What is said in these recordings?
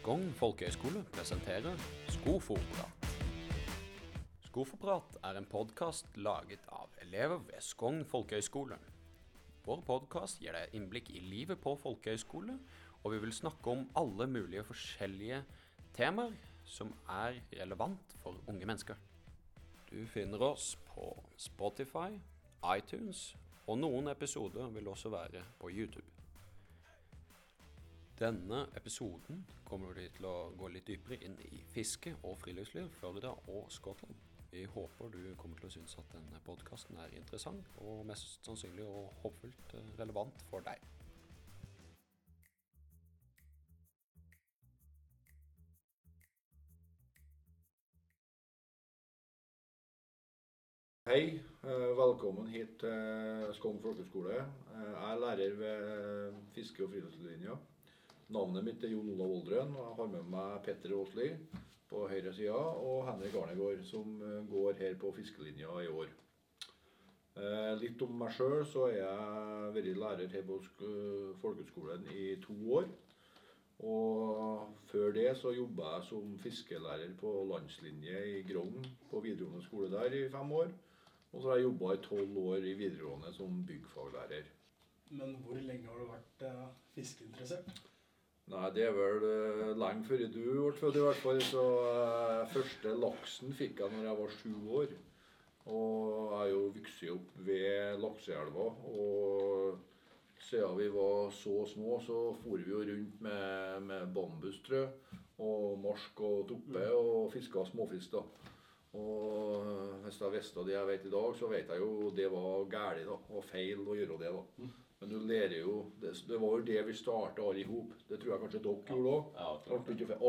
Skogn folkehøgskole presenterer Skofoprat. Skofoprat er en podkast laget av elever ved Skogn folkehøgskole. Vår podkast gir deg innblikk i livet på folkehøgskole, og vi vil snakke om alle mulige forskjellige temaer som er relevant for unge mennesker. Du finner oss på Spotify, iTunes, og noen episoder vil også være på YouTube. Denne episoden kommer vi til å gå litt dypere inn i fiske og friluftsliv, Florida og Skottland. Vi håper du kommer til å synes at denne podkasten er interessant, og mest sannsynlig og håpefullt eh, relevant for deg. Hei, eh, velkommen hit til Skogn folkehøgskole. Eh, Jeg er lærer ved fiske- og friluftslinja. Navnet mitt er Jon Olav Oldrøen, og jeg har med meg Petter Aasli på høyre side og Henrik Arnegård, som eh, går her på fiskelinja i år. Eh, Litt om meg sjøl, så har jeg vært lærer her på sk- folkehøgskolen i to år. Og før det så jobba jeg som fiskelærer på landslinje i Grong på videregående skole der i fem år. Og så har jeg jobba i tolv år i videregående som byggfaglærer. Men hvor lenge har du vært eh, fiskeinteressert? Nei, det er vel uh, lenge før du ble født i hvert fall. Så uh, første laksen fikk jeg når jeg var sju år. Og jeg er jo vokst opp ved lakseelva. Og siden vi var så små, så for vi jo rundt med, med bambustrø og marsk og toppe og fiska småfisk. da. Og hvis jeg visste det jeg vet i dag, så vet jeg jo det var galt og feil å gjøre det. da. Men du lærer jo Det, det var jo det vi starta alle i hop. Det tror jeg kanskje dere gjorde òg.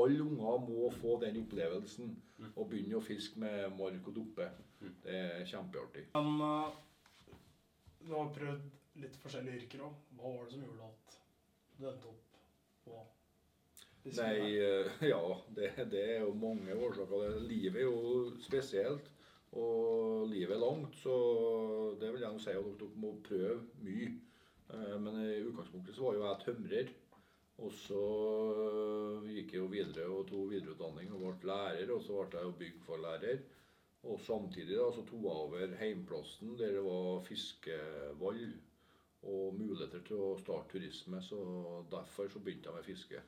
Alle unger må få den opplevelsen. Å begynne å fiske med mark og duppe. Det er kjempeartig. Men uh, du har prøvd litt forskjellige yrker òg. Hva var det som gjorde at du endte opp på? Nei, uh, ja, det, det er jo mange årsaker. Livet er jo spesielt. Og livet er langt, så det vil jeg si at dere må prøve mye. Eh, Men i utgangspunktet så var jo jeg tømrer. Og så gikk jeg jo videre og tok videreutdanning og ble lærer. Og så ble jeg jo byggfaglærer. Og samtidig da så tok jeg over heimplassen der det var fiskevall og muligheter til å starte turisme. Så derfor så begynte jeg med fiske.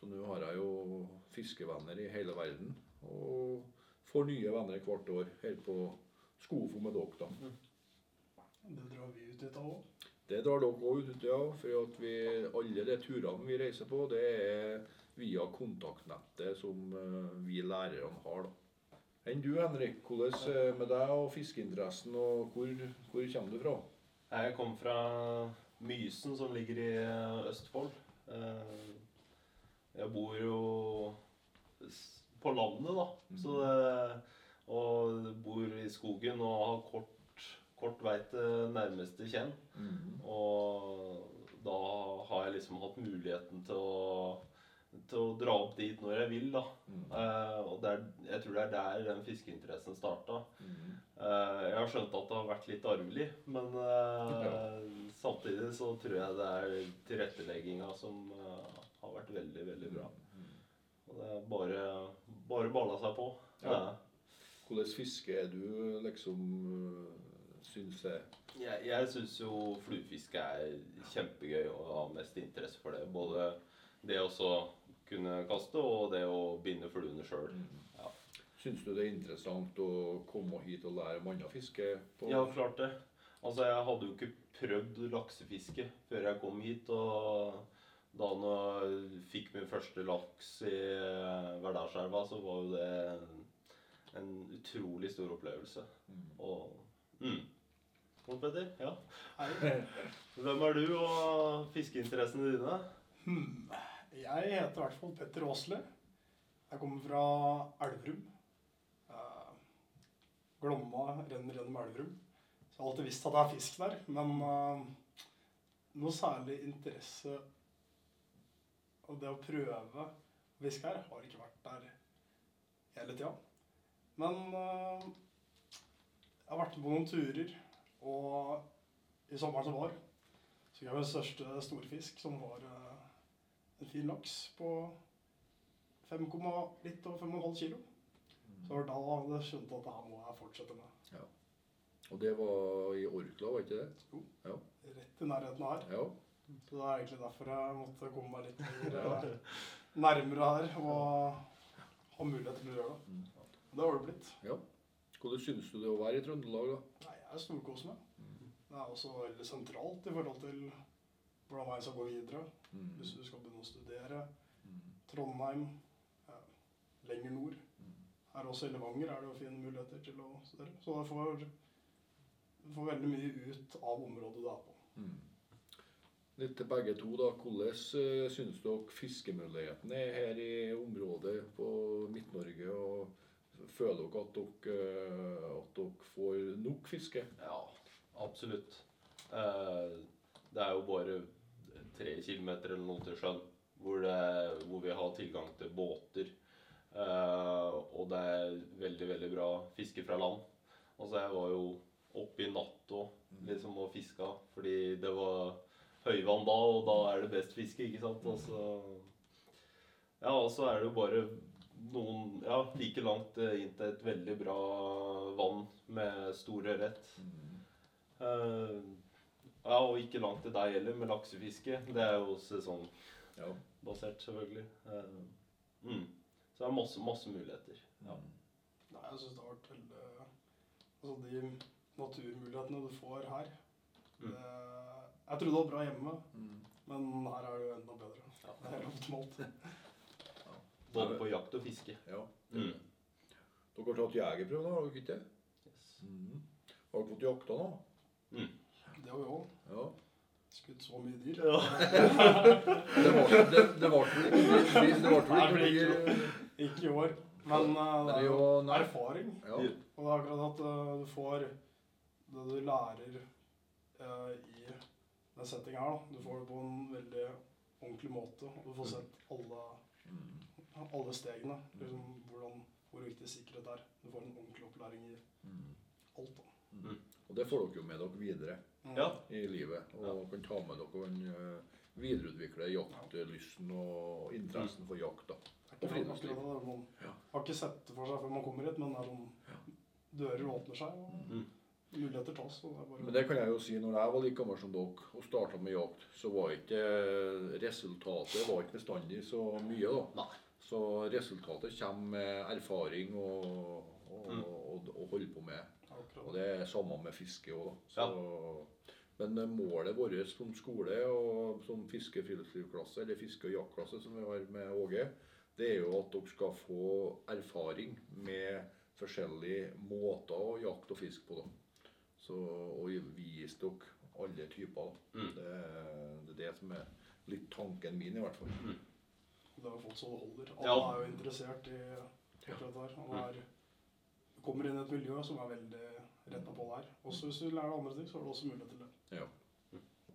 Så nå har jeg jo fiskevenner i hele verden. Og får nye venner hvert år her på Skofo med dere, da. Det drar vi ut litt av òg. Det drar dere òg ut, ja. For at vi, alle de turene vi reiser på, det er via kontaktnettet som eh, vi lærerne har, da. Enn du, Henrik. Hvordan med deg og fiskeinteressen, og hvor, hvor kommer du fra? Jeg kom fra Mysen, som ligger i Østfold. Eh, Jeg bor jo på landet, da. Så det, og bor i skogen og har kort, kort vei til nærmeste kjenn. Og da har jeg liksom hatt muligheten til å, til å dra opp dit når jeg vil, da. Eh, og det er, jeg tror det er der den fiskeinteressen starta. Eh, jeg har skjønt at det har vært litt arvelig, men eh, samtidig så tror jeg det er tilrettelegginga som eh, har vært veldig, veldig bra. Og det er bare, bare balla seg på. Ja. Hvordan fiske er du liksom syns jeg? Jeg, jeg syns jo fluefiske er kjempegøy og har mest interesse for det. Både det å kunne kaste og det å binde fluene sjøl. Ja. Syns du det er interessant å komme hit og lære om annet fiske? På? ja, klart det. Altså, jeg hadde jo ikke prøvd laksefiske før jeg kom hit. Og da jeg fikk min første laks i eh, Verdalselva, så var jo det en, utrolig stor opplevelse. Og mm. Jon Petter? Ja. Hei. Hvem er du og fiskeinteressene dine? Hmm. Jeg heter i hvert fall Petter Aasle. Jeg kommer fra Elverum. Eh, Glomma renner gjennom Elverum. Så jeg har alltid visst at det er fisk der. Men uh, noe særlig interesse av det å prøve å fiske her har ikke vært der hele tida. Men uh, jeg har vært med på noen turer, og i sommeren som var, så fikk jeg min største storfisk, som var eh, en fin laks på 5, litt over 5,5 kilo. Så det var da jeg skjønt at det her må jeg fortsette med. Og det var i Orkla, var ikke det? Jo, Rett i nærheten her. Ja. Så det er egentlig derfor jeg måtte komme meg litt mer, eh, nærmere her og ha mulighet til å gjøre det. Mm. Det har det blitt. Hvordan syns du det å være i Trøndelag, da? Jeg storkoser meg. Det er også veldig sentralt i forhold til hvordan veien skal gå videre. Mm. Hvis du skal begynne å studere. Mm. Trondheim, ja, lenger nord. Mm. Her også i Levanger er det jo fine muligheter til å studere. Så du får, får veldig mye ut av området du er på. Mm. Litt til begge to, da. Hvordan uh, syns dere fiskemulighetene er her i området på Midt-Norge? Og føler dere at dere, eh, at dere får nok fiske? Ja, absolutt. Eh, det er jo bare tre kilometer eller noe til sjøen hvor, det, hvor vi har tilgang til båter. Eh, og det er veldig, veldig bra fiske fra land. Altså, jeg var jo oppe i natt òg liksom, og fiska fordi det var høyvann da, og da er det best fiske, ikke sant? Og så, ja, og så er det jo bare noen Ja, like langt eh, inn til et veldig bra vann med stor ørret. Eh, ja, og ikke langt til deg heller med laksefiske. Det er jo sesongbasert, Ja. selvfølgelig. Eh, mm. Så det er masse, masse muligheter. Ja. Nei, jeg syns det har vært veldig Altså de naturmulighetene du får her Mm. det, Jeg trodde det var bra hjemme, Mm. men her er det jo enda bedre. Ja. Det er helt optimalt. Både på jakt og fiske. ja. Mm. Dere har tatt jegerprøven, har dere ikke det? Yes. Mm. Har dere fått jakta nå? Det har vi òg. Ja. Skutt så mye dyr. Det var det, det ikke det ble det vel ikke ikke Ikke i år. Men uh, det er jo erfaring. Ja. Og det er akkurat at uh, du får det du lærer uh, i den settinga her, da. Du får det på en veldig ordentlig måte. Og du får sett alle, Mm. Alle stegene. Liksom, hvordan, hvor viktig sikkerhet er. Du får en ordentlig opplæring i Mm. alt. da. Og det får dere jo med dere videre Mm. Ja. i livet. Og kan ta med dere og eh, videreutvikle jaktlysten og interessen for jakt. da. Og friluftsliv. Man Ja. har ikke sett det for seg før man kommer hit, men det er sånn dører åpner seg, og Mm. muligheter tas. Og det bare Men det kan jeg jo si, når jeg var like gammel som dere og starta med jakt, så var ikke resultatet var ikke bestandig så mye. da. Nei. Så resultatet kommer med erfaring og, og, Mm. og, og holde på med. Og det er samme med fiske òg. Men eh, målet vårt som skole og som fiske- og friluftslivklasse, eller fiske- og jaktklasse som vi har med Åge, det er jo at dere skal få erfaring med forskjellige måter å jakte og fiske på. da. Så, og vise dere alle typer. Mm. Det, det er det som er litt tanken min, i hvert fall. Det har fått så det holder. Alle Ja. er jo interessert i akkurat det her. Og er, kommer inn i et miljø som er veldig retta på det her. Også hvis du lærer andre ting, så har du også mulighet til det. Ja.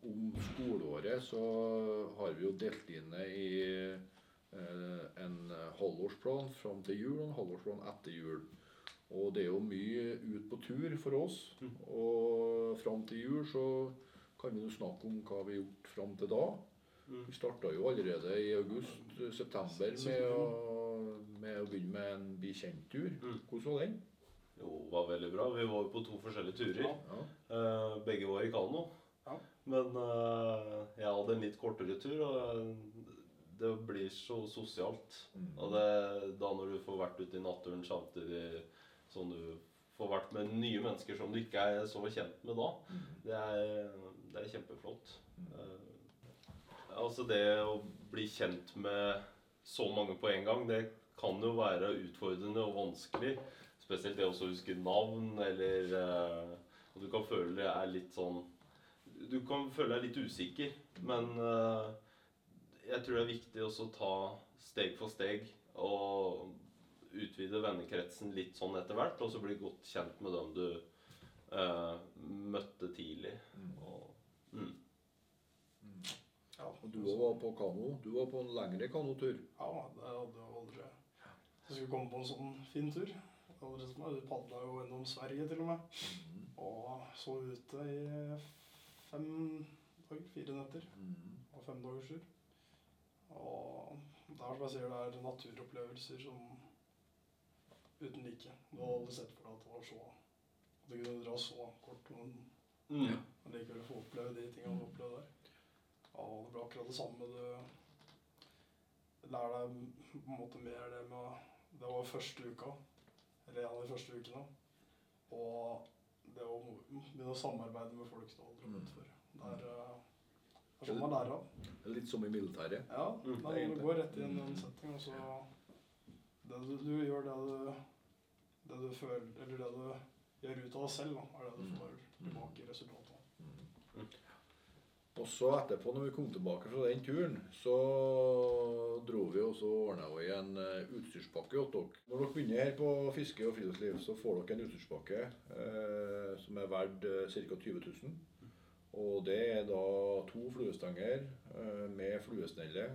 Om skoleåret så har vi jo delt inn i eh, en halvårsplan fram til jul og en halvårsplan etter jul. Og det er jo mye ut på tur for oss. Mm. Og fram til jul så kan vi jo snakke om hva vi har gjort fram til da. Mm. Vi starta jo allerede i august-september med, å- med å begynne med en bli kjent-tur. Mm. Hvordan var den? Jo, det var veldig bra. Vi var jo på to forskjellige turer. Ja. Eh, begge var i kano. Ja. Men eh, jeg hadde en litt kortere tur, og eh, det blir så sosialt. Mm. Og det, da når du får vært ute i naturen samtidig som du får vært med nye mennesker som du ikke er så kjent med da, Mm. det er, det er kjempeflott. Mm. Eh, altså det å bli kjent med så mange på en gang, det kan jo være utfordrende og vanskelig. Spesielt det å huske navn, eller eh, Og du kan føle det er litt sånn Du kan føle deg litt usikker, men eh, jeg tror det er viktig også å ta steg for steg og utvide vennekretsen litt sånn etter hvert, og så bli godt kjent med dem du eh, møtte tidlig. Mm. Og, mm. Ja, Og du var på kano. Du var på en lengre kanotur. Ja, det hadde jeg aldri Jeg skulle komme på en sånn fin tur. Du padla jo gjennom Sverige til og med. Og så ute i fem dager, fire netter. Mm. Og fem dagers tur. Og det er som jeg sier, det er naturopplevelser som uten like. Du hadde aldri sett for deg at det var så At du kunne dra så kort, men Mm. likevel få oppleve de tingene du opplevde der. Ja, det blir akkurat det samme. Du lærer deg på en måte mer det med Det var første uka, eller en av de første ukene. Og det å begynne å samarbeide med folk du aldri har møtt før. Det er, eh, det er sånn man lærer av. Litt som i militæret. Ja, Mm, men du går rett inn i en setting, og så det du, du gjør det du, det du føler Eller det du gjør ut av deg selv, da, er det du Mm. får tilbake i resultatet. Og så etterpå, når vi kom tilbake fra den turen, så dro vi og så ordna vi en eh, utstyrspakke til dere. Når dere begynner her på fiske og friluftsliv, så får dere en utstyrspakke eh, som er verdt ca. 20 000. Og det er da to fluestenger eh, med fluesnelle,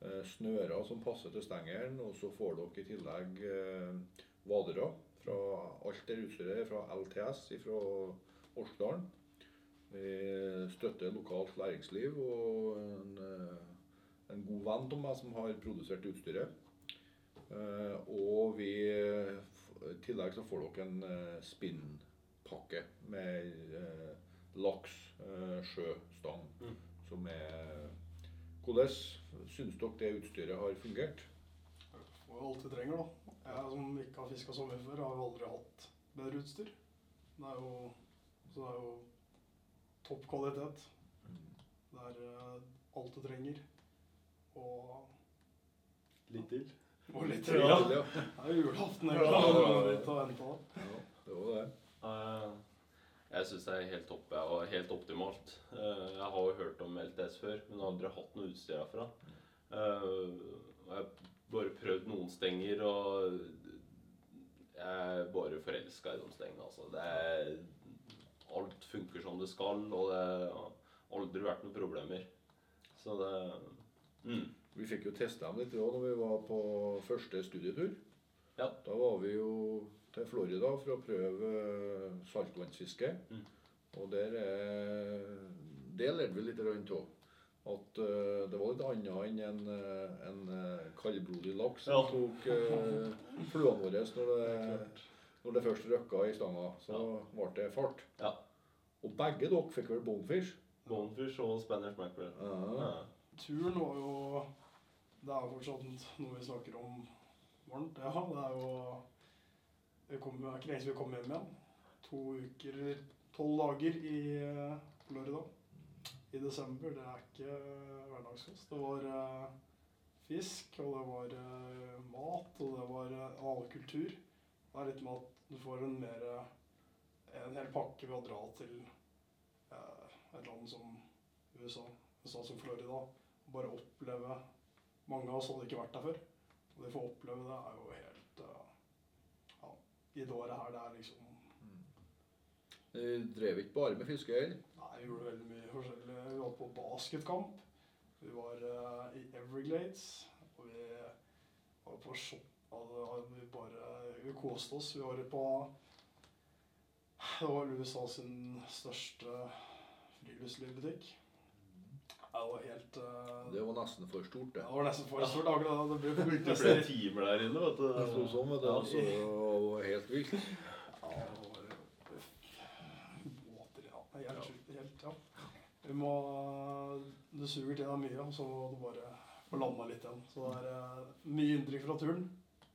eh, snører som passer til stengelen, og så får dere i tillegg eh, vadere fra alt det utstyret fra LTS fra Orskdalen. Vi støtter lokalt næringsliv og en, eh, en god venn av meg som har produsert utstyret. Eh, Og vi, i tillegg så får dere en eh, spinnpakke med eh, laks, eh, sjø, stang, Mm. som er Hvordan syns dere det utstyret har fungert? Det er alt vi trenger, da. Jeg som ikke har fiska sommer før, har jo aldri hatt bedre utstyr. Det er jo, så det er jo topp kvalitet. Det er eh, alt du trenger. Og, Litt til. og litt Ja. ja. Det er jo julaften Ja. det var det. Eh, Jeg syns det er helt topp ja, og helt optimalt. Eh, Jeg har jo hørt om LTS før, men har aldri hatt noe utstyr herfra. Eh, Jeg har bare prøvd noen stenger, og jeg er bare forelska i de stengene. Altså. Det er, alt funker som det skal, og det har aldri vært noen problemer. Så det mm. Vi fikk jo testa dem litt òg når vi var på første studietur. Ja. Da var vi jo til Florida for å prøve saltvannsfiske. Mm. Og der er Det lærte vi litt av. At uh, det var litt annet enn en, eh, en eh, kaldblodig laks som Ja. tok uh, fluene våre når det, når det først røkka i stanga. Så ble det fart. Ja. Og begge dere fikk vel bonefish? Bonefish og Spanish mackerel. Ja. Ja. Turen var jo Det er fortsatt noe vi snakker om varmt. Ja, det er jo Det er ikke lenge siden vi kom hjem igjen. To uker, tolv dager i eh, Florida i desember. Det er ikke hverdagskost. Det var eh, fisk, og det var eh, mat, og det var uh, annen kultur. Det er litt med at du får en mer eh, En hel pakke ved å dra til eh, et land som USA, USA som Florida. Og bare oppleve Mange av oss hadde ikke vært der før. Og det å få oppleve det er jo helt eh, Ja, i det året her, det er liksom du drev ikke bare med fiske. Nei, vi gjorde veldig mye forskjellig. Vi var på basketkamp. Vi var uh, i Everglades. Og vi var på shop. Vi bare Vi koste oss. Vi var på Det var USA sin største friluftslivbutikk. Det var helt uh, Det var nesten for stort, det. Det var nesten for stort. akkurat Det ble for Det timer der inne, vet du. Det sto sånn, vet du. Altså, det var helt vilt. Ja, det var båter, ja. Det er Helt sjukt. Helt, ja. Vi må Det suger til deg mye, og så må du bare få landa litt igjen. Så det er eh, mye inntrykk fra turen.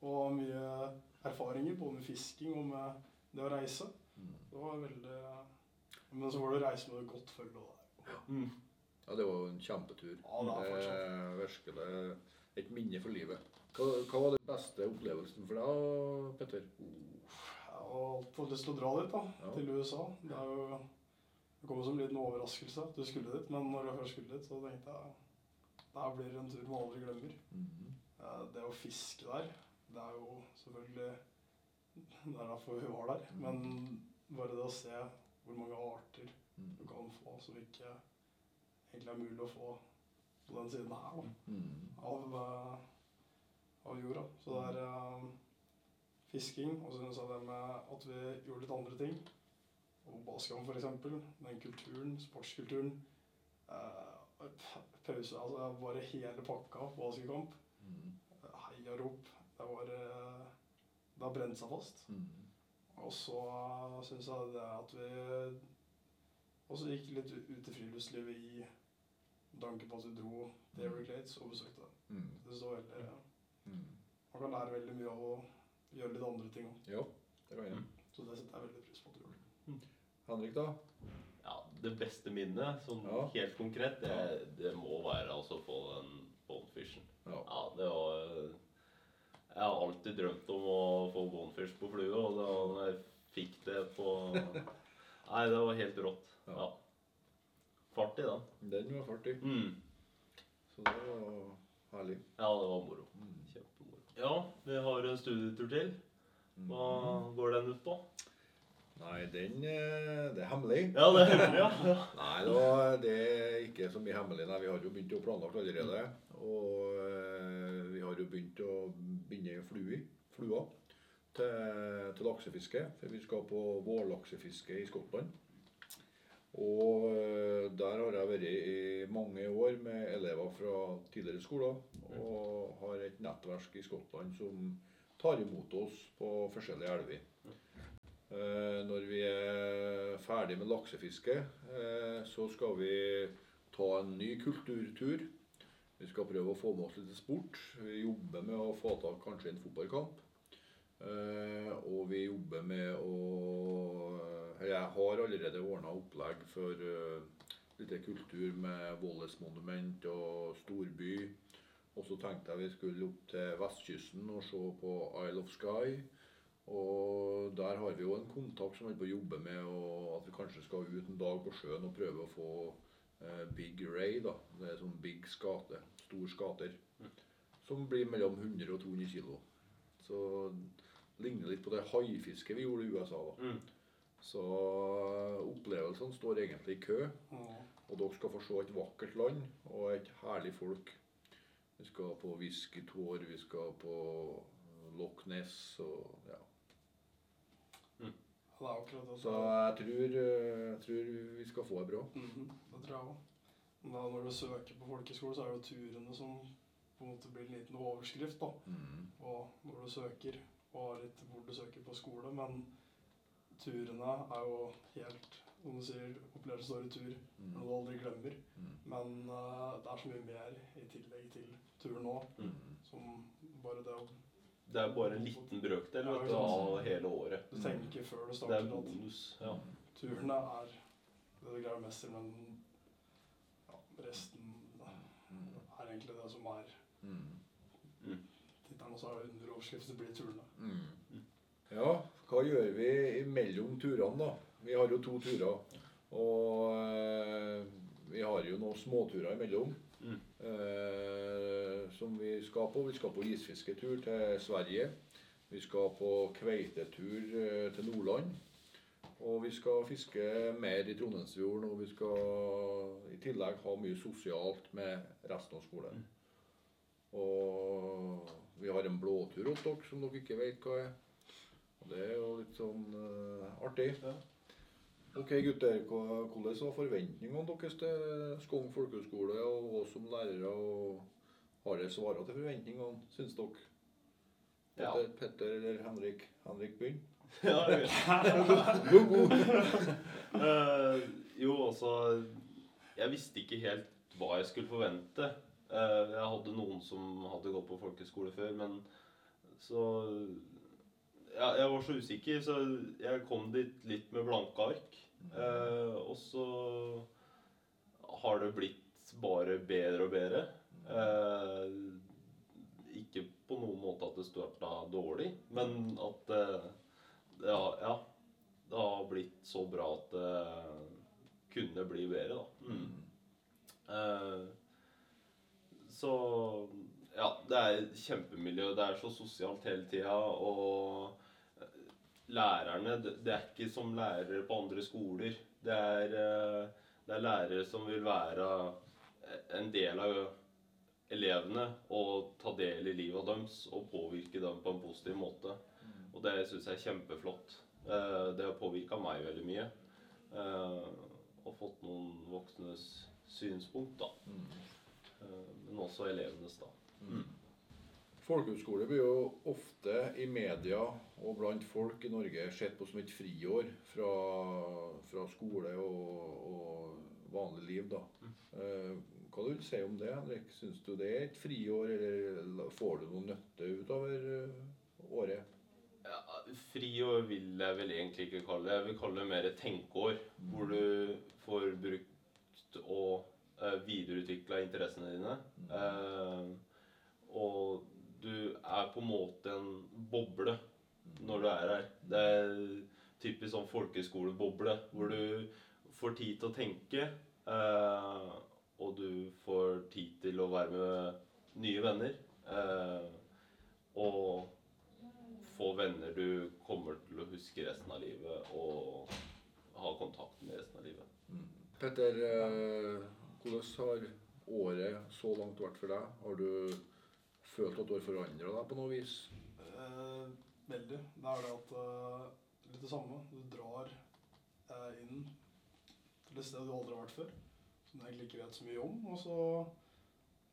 Og mye erfaringer, både med fisking og med det å reise. Det var veldig Men så var det å reise med et godt følge. òg. det. Mm. Ja, det var jo en kjempetur. Ja, det er. Eh, virkelig et minne for livet. Hva, hva var den beste opplevelsen for deg, Petter? Jeg har alltid lyst til å dra dit, da. Ja. Til USA. Det er jo Det kom som en liten overraskelse at du skulle dit, men når jeg først skulle dit, så tenkte jeg det her blir en tur man aldri glemmer. Eh, Det å fiske der, det er jo selvfølgelig Det er derfor vi var der. Men bare det å se hvor mange arter du kan få som ikke egentlig er mulig å få på den siden her Mm. av, eh, av jorda. Så det er uh, fisking, og så syns jeg det med at vi gjorde litt andre ting. Og for eksempel. Den kulturen, sportskulturen. Uh, pause, altså bare hele pakka på baskekamp. Mm. Mm. Heiarop. Det var eh, Det har brent seg fast. Mm. Og så syns jeg det at vi også gikk litt ut i friluftslivet i tanke på at vi dro til Everglades og besøkte det. Mm. Det så veldig Mm. Man kan lære veldig mye av å gjøre litt andre ting òg. Ja. Mm. Så det setter jeg veldig pris på at du gjorde. Henrik, da? Ja, det beste minnet, sånn Ja. helt konkret, det, det må være altså på den bonfishen. Ja. Ja, det var Jeg har alltid drømt om å få bonefish på flue, og da jeg fikk det på Nei, det var helt rått. Ja. Ja. Fart i den. Den var fartig. Mm. Så det var herlig. Ja, det var moro. Mm. Kjempemoro. Ja, vi har en studietur til. Hva Mm. går den ut på? Nei, den eh, Det er hemmelig. Ja, det er hemmelig, ja. Nei, da, det er ikke så mye hemmelig. Nei, Vi har jo begynt å planlegge allerede. Og eh, vi har jo begynt å binde flue, flua til, til laksefiske. For vi skal på vårlaksefiske i Skottland. Og eh, der har jeg vært i mange år med elever fra tidligere skoler. Og har et nettverk i Skottland som tar imot oss på forskjellige elver. Eh, Når vi er ferdig med laksefiske, eh, så skal vi ta en ny kulturtur. Vi skal prøve å få med oss litt sport. Vi jobber med å få tak kanskje en fotballkamp. Eh, og vi jobber med å Jeg har allerede ordna opplegg for uh, litt kultur med Vålesmonument og storby. Og så tenkte jeg vi skulle opp til vestkysten og se på Isle of Sky. Og der har vi jo en kontakt som holder på å jobbe med at vi kanskje skal ut en dag på sjøen og prøve å få eh, Big Ray. da. Det er sånn big skate. Stor skater. Som blir mellom 100 og 200 kilo. Så ligner litt på det haifisket vi gjorde i USA. da. Mm. Så opplevelsene står egentlig i kø. Og dere skal få se et vakkert land og et herlig folk. Vi skal på Whiskytår, vi skal på Loch Ness og ja. Det er akkurat det. Så jeg tror, eh, jeg tror vi skal få det bra. Mhm, det tror jeg òg. Når du søker på folkeskole, så er det jo turene som på en måte blir en liten overskrift. da. Mm. Og når du søker, og har litt hvor du søker på skole. Men turene er jo helt Som du sier, opplevelsen står i tur. Mm. Noe du aldri glemmer. Mm. Men uh, det er så mye mer i tillegg til turen òg. Mm. Som bare det å Det er bare en liten brøkdel Ja, vet du, av hele året. Du tenker ikke før du Det starter er at bonus. Ja. turene er det du greier mest til, men ja, resten er egentlig det som er Mm. tittelen. Og så er det underoverskrifter blir turene. Mm. Ja, hva gjør vi mellom turene, da? Vi har jo to turer. Og eh, vi har jo noen småturer imellom. Mm. Eh, som vi skal på. Vi skal på isfisketur til Sverige. Vi skal på kveitetur eh, til Nordland. Og vi skal fiske mer i Trondheimsfjorden. Og vi skal i tillegg ha mye sosialt med resten av skolen. Og vi har en blåtur hos dere som dere ikke vet hva er. Og det er jo litt sånn eh, artig. Ok, gutter. Hvordan var forventningene deres til Skogn folkehøgskole og oss som lærere? og Har dere svart til forventningene, syns dere? Ja. Petter, Petter eller Henrik? Henrik begynn. Ja, god. Eh, jo, altså Jeg visste ikke helt hva jeg skulle forvente. Uh, jeg hadde noen som hadde gått på folkeskole før, men så ja, Jeg var så usikker, så jeg kom dit litt med blanke ark. Eh, og så har det blitt bare bedre og bedre. Eh, ikke på noen måte at det starta dårlig, men at eh, ja, ja, det har blitt så bra at det kunne bli bedre, da. Mm. Eh, så ja, det er kjempemiljø. Det er så sosialt hele tida. Og lærerne det, er ikke som lærere på andre skoler. Det er, eh, det er lærere som vil være en del av elevene og ta del i livet deres og påvirke dem på en positiv måte. Og det syns jeg er kjempeflott. Eh, Det har påvirka meg veldig mye. Eh, Og fått noen voksnes synspunkt, da. Mm. Eh, Men også elevenes, da. Mm. Folkehøgskole blir jo ofte i media og blant folk i Norge sett på som et friår fra, fra skole og, og vanlig liv. da. Hva vil du si om det, Henrik? Syns du det er et friår, eller får du noe nytte utover eh, året? Ja, friår vil jeg vel egentlig ikke kalle det. Jeg vil kalle det mer et tenkeår. Hvor du får brukt og eh, videreutvikla interessene dine. Eh, og du er på en måte en boble når du er her. Det er typisk sånn folkeskoleboble, hvor du får tid til å tenke. Eh, og du får tid til å være med nye venner. Eh, og få venner du kommer til å huske resten av livet og ha kontakt med resten av livet. Petter, eh, hvordan har året så langt vært for deg? Har du følt at du har forandra deg på noe vis? Eh, veldig. Det er det at eh, Litt det samme. Du drar eh, inn til et sted du aldri har vært før. Som du egentlig ikke vet så mye om. Og så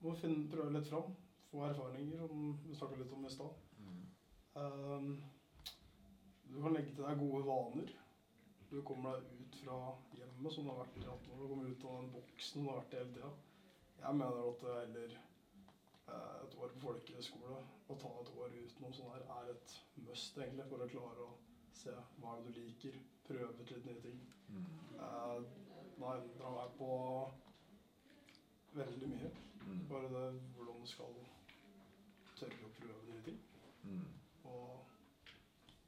må du finne, prøve litt fram. Få erfaringer, som vi snakka litt om i stad. Eh, du kan legge til deg gode vaner. Du kommer deg ut fra hjemmet som du har vært i 18 år. Du kommer ut av den boksen du har vært i hele tida. Jeg mener at heller et år på folkehøyskole å ta et år utenom sånn her er et must egentlig for å klare å se hva er det du liker, prøve ut litt nye ting. Eh, Da endra meg på veldig mye. Mm. Bare det hvordan du skal tørre å prøve nye ting. Mm. Og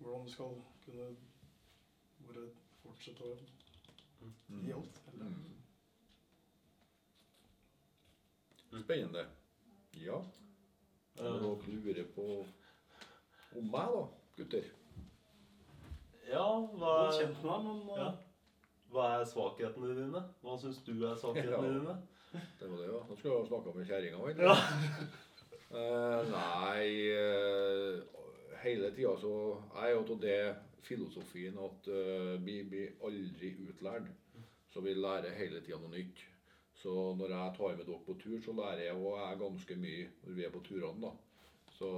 hvordan du skal kunne bare fortsette å Mm. gi alt. Eller? Mm. Spennende. Ja. Og lurer på om meg, da, gutter? Ja, hva er, kjent med men ja. hva er svakhetene dine? Hva syns du er svakhetene Ja. dine? Det var det, ja. Nå skulle jeg snakke med kjerringa, vel? Ja. uh, nei uh, Hele tida så er jo av det filosofien at uh, vi blir aldri utlært. Så vi lærer hele tida noe nytt. Så når jeg tar med dere på tur, så lærer jeg òg ganske mye når vi er på turene. da. Så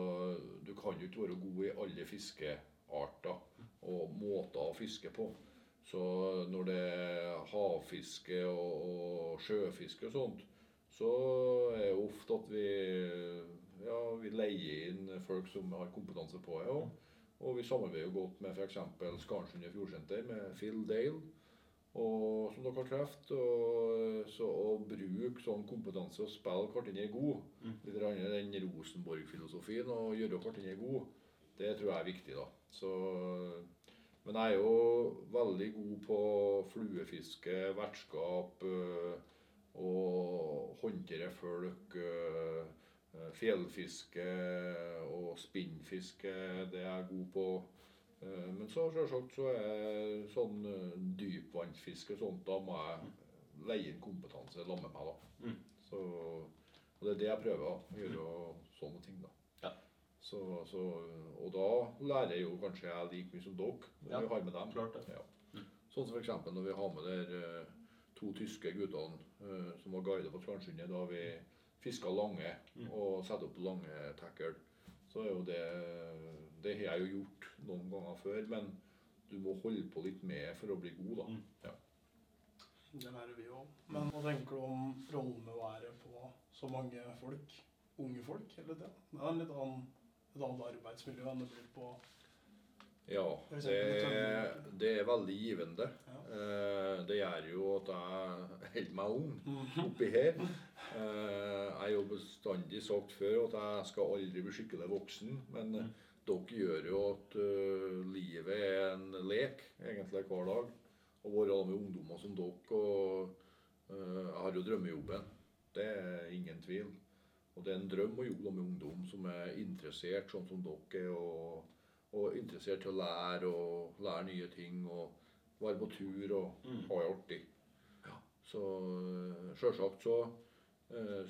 du kan jo ikke være god i alle fiskearter og måter å fiske på. Så når det er havfiske og, og sjøfiske og sånt, så er det ofte at vi, ja, vi leier inn folk som har kompetanse på det. Og, og vi samarbeider godt med f.eks. Skarnsundet Fjordsenter, med Phil Dale, og, som dere har truffet. Og, så å bruke sånn kompetanse og spille hverandre god, Mm. litt annet den Rosenborg-filosofien, og gjøre hverandre god, det tror jeg er viktig. da. Så, men jeg er jo veldig god på fluefiske, vertskap øh, og håndtere folk. øh, øh, Fjellfiske og spinnfiske, det er jeg god på. Eh, Men så selvsagt så er sånn øh, dypvannsfiske sånt, da må jeg leie inn kompetanse sammen med meg. da. Mm. Så, og det er det jeg prøver å gjøre sånne ting. da. Ja. Så, så, og da lærer jeg jo kanskje jeg like mye som dere når Ja, vi har med dem. klart det. Ja. Sånn som f.eks. når vi har med der eh, to tyske guttene eh, som var guider på Skarnsundet da vi fiska lange Mm. og satte opp lange tackle. Så er jo det Det har jeg jo gjort noen ganger før, men du må holde på litt med for å bli god, da. Mm. Ja. Det lærer vi òg. Men hva tenker du om rollen med å være på så mange folk? Unge folk hele tida? Det er en litt annen, et annet arbeidsmiljø enn det blir på Ja, det, det er veldig givende. Ja. Eh, Det gjør jo at jeg holder meg ung oppi her. Eh, Jeg har jo bestandig sagt før at jeg skal aldri bli skikkelig voksen. Men eh, dere gjør jo at uh, livet er en lek egentlig hver dag. Å være med ungdommer som dere. Og uh, jeg har jo drømmejobben. Det er ingen tvil. Og det er en drøm å jobbe med ungdom som er interessert, sånn som dere er. og og interessert til å lære og lære nye ting og være på tur og Mm. ha det artig. Så øh, selvsagt så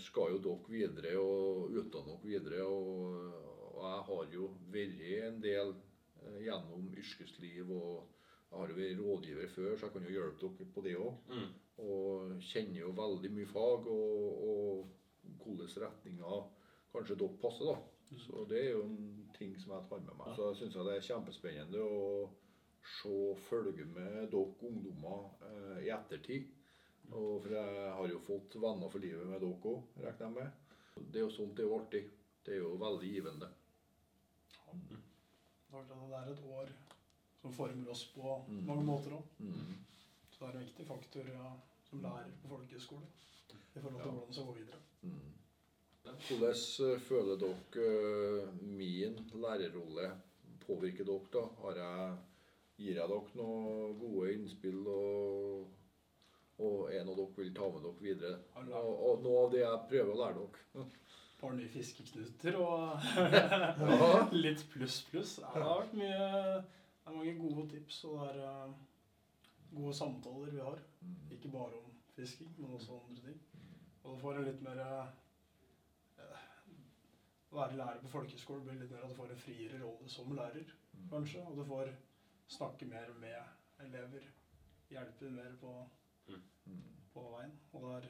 skal jo dere videre og utdanne dere videre. Og, og jeg har jo vært en del øh, gjennom yrkesliv og jeg har jo vært rådgiver før, så jeg kan jo hjelpe dere på det òg. Mm. Og kjenner jo veldig mye fag og, og hvilke retninger kanskje dere passer, da. Så det er jo en ting som jeg tar med meg. Så jeg syns det er kjempespennende å se følge med dere ungdommer eh, i ettertid. Og for jeg har jo fått venner for livet med dere òg, regner jeg med. Det er jo sånt det er jo artig. Det er jo veldig givende. Det er det er et år som former oss på Mm. mange måter òg. Mm. Så det er en viktig faktor ja, som lærer på folkehøyskole i forhold til hvordan det skal gå videre. Mm. Hvordan eh, føler dere eh, min lærerrolle påvirker dere? da? Har jeg, gir jeg dere noen gode innspill og, og er noe dere vil ta med dere videre? Og, og noe av det jeg prøver å lære dere. Par nye fiskeknuter og litt pluss pluss. Ja, det har vært mye Det er mange gode tips, og det er eh, gode samtaler vi har. Ikke bare om fisking, men også andre ting. Og du får en litt mer eh, Å være lærer på folkehøyskole blir litt mer at du får en friere rolle som lærer, kanskje. Og du får snakke mer med elever. Hjelpe mer på, Mm. på veien. Og det, er,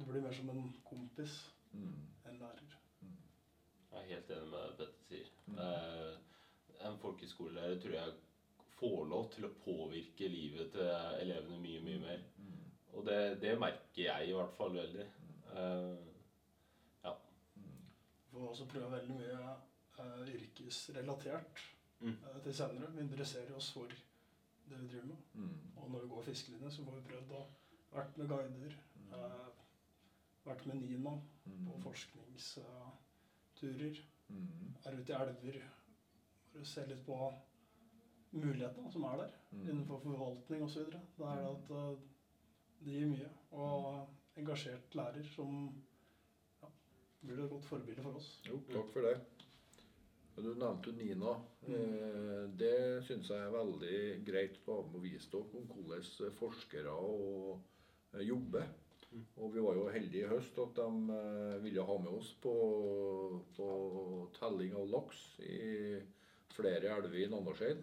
det blir mer som en kompis Mm. enn lærer. Jeg er helt enig med det Petter sier. Mm. Eh, en folkeskolelærer tror jeg får lov til å påvirke livet til elevene mye, mye mer. Mm. Og det, det merker jeg i hvert fall veldig. Eh, Mm. Vi får også prøve veldig mye eh, yrkesrelatert Mm. eh, til senere. Vi interesserer oss for det vi driver med. Mm. Og når vi går fiskelinje, så får vi prøvd å vært med guider. Vært med Nina på Mm. forskningsturer. Mm. Er ute i elver. For å se litt på mulighetene som er der Mm. innenfor forvaltning osv. Det er at eh, det gir mye. Og engasjert lærer som ja, blir et godt forbilde for oss. Jo, takk for det. Du nevnte Nina. Eh, Det syns jeg er veldig greit å ha med å vise dere om hvordan forskere eh, jobber. Og vi var jo heldige i høst at de eh, ville ha med oss på, på telling av laks i flere elver i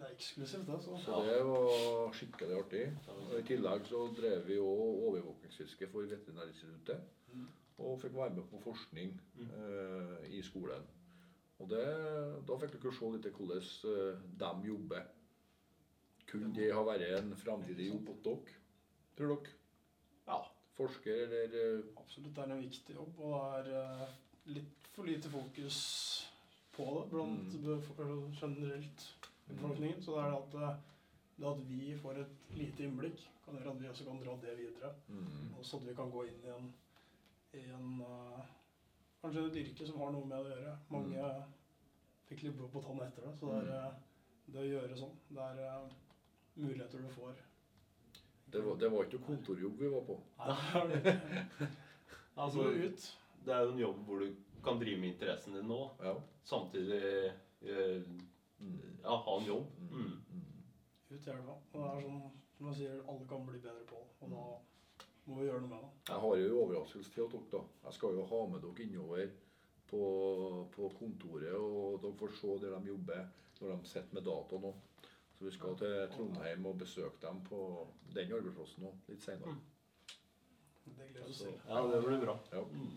er eksklusivt, det. Så. Så det var skikkelig artig. Og I tillegg så drev vi òg overvåkingsfiske for Veterinærinstituttet. Mm. Og fikk være med på forskning Mm. eh, i skolen. Og det, da fikk dere se litt hvordan eh, de jobber. Kunne det ha vært en fremtidig jobb hos dere, tror dere? Forsker eller eh, Absolutt, det er en viktig jobb, og det er eh, litt for lite fokus på det blant Mm. generelt i befolkningen. Så det er det at, eh, det at vi får et lite innblikk, kan gjøre at vi også kan dra det videre. mm, Og så at vi kan gå inn i en, i en eh, Kanskje et yrke som har noe med det å gjøre. Mange fikk litt blod på tann etter det. Så det er eh, det å gjøre sånn. Det er eh, muligheter du får. Det, var, det var ikke noe kontorjobb vi var på. Altså, ut. det er jo en jobb hvor du kan drive med interessen din nå, Ja. samtidig eh, ja, ha en jobb. mm, Mm. mm. ut i elva. Og det er sånn, som jeg sier, alle kan bli bedre på. Og da må vi gjøre noe med det. Jeg har jo en overraskelse til dere. da. Jeg skal jo ha med dere innover på, på kontoret, og dere får se der de jobber når de sitter med data nå. Så vi skal til Trondheim og besøke dem på den arbeidsplassen nå, litt senere. Det gleder vi oss til. Ja, det blir bra. Ja. Mm.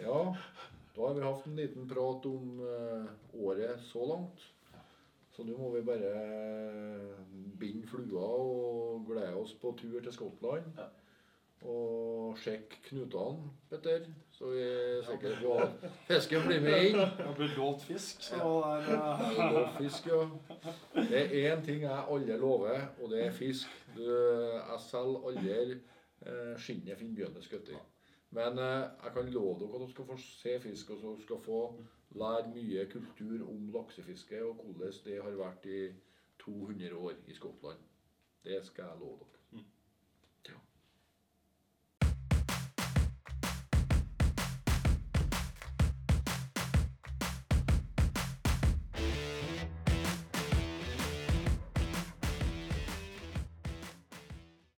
ja, da har vi hatt en liten prat om uh, året så langt. Så nå må vi bare binde flua og glede oss på tur til Skottland. Ja. Og sjekke knutene, Petter. Så vi er ikke at fisken blir med inn. Det blir blitt lovt fisk, Det er fisk, ja. Det er én ting jeg aldri lover, og det er fisk. Du, jeg selger aldri eh, skinnet Finnbjørne skutt i. Men eh, jeg kan love dere at dere skal få se fisk, og så dere skal få lære mye kultur om laksefiske, og hvordan det har vært i 200 år i Skottland. Det skal jeg love dere.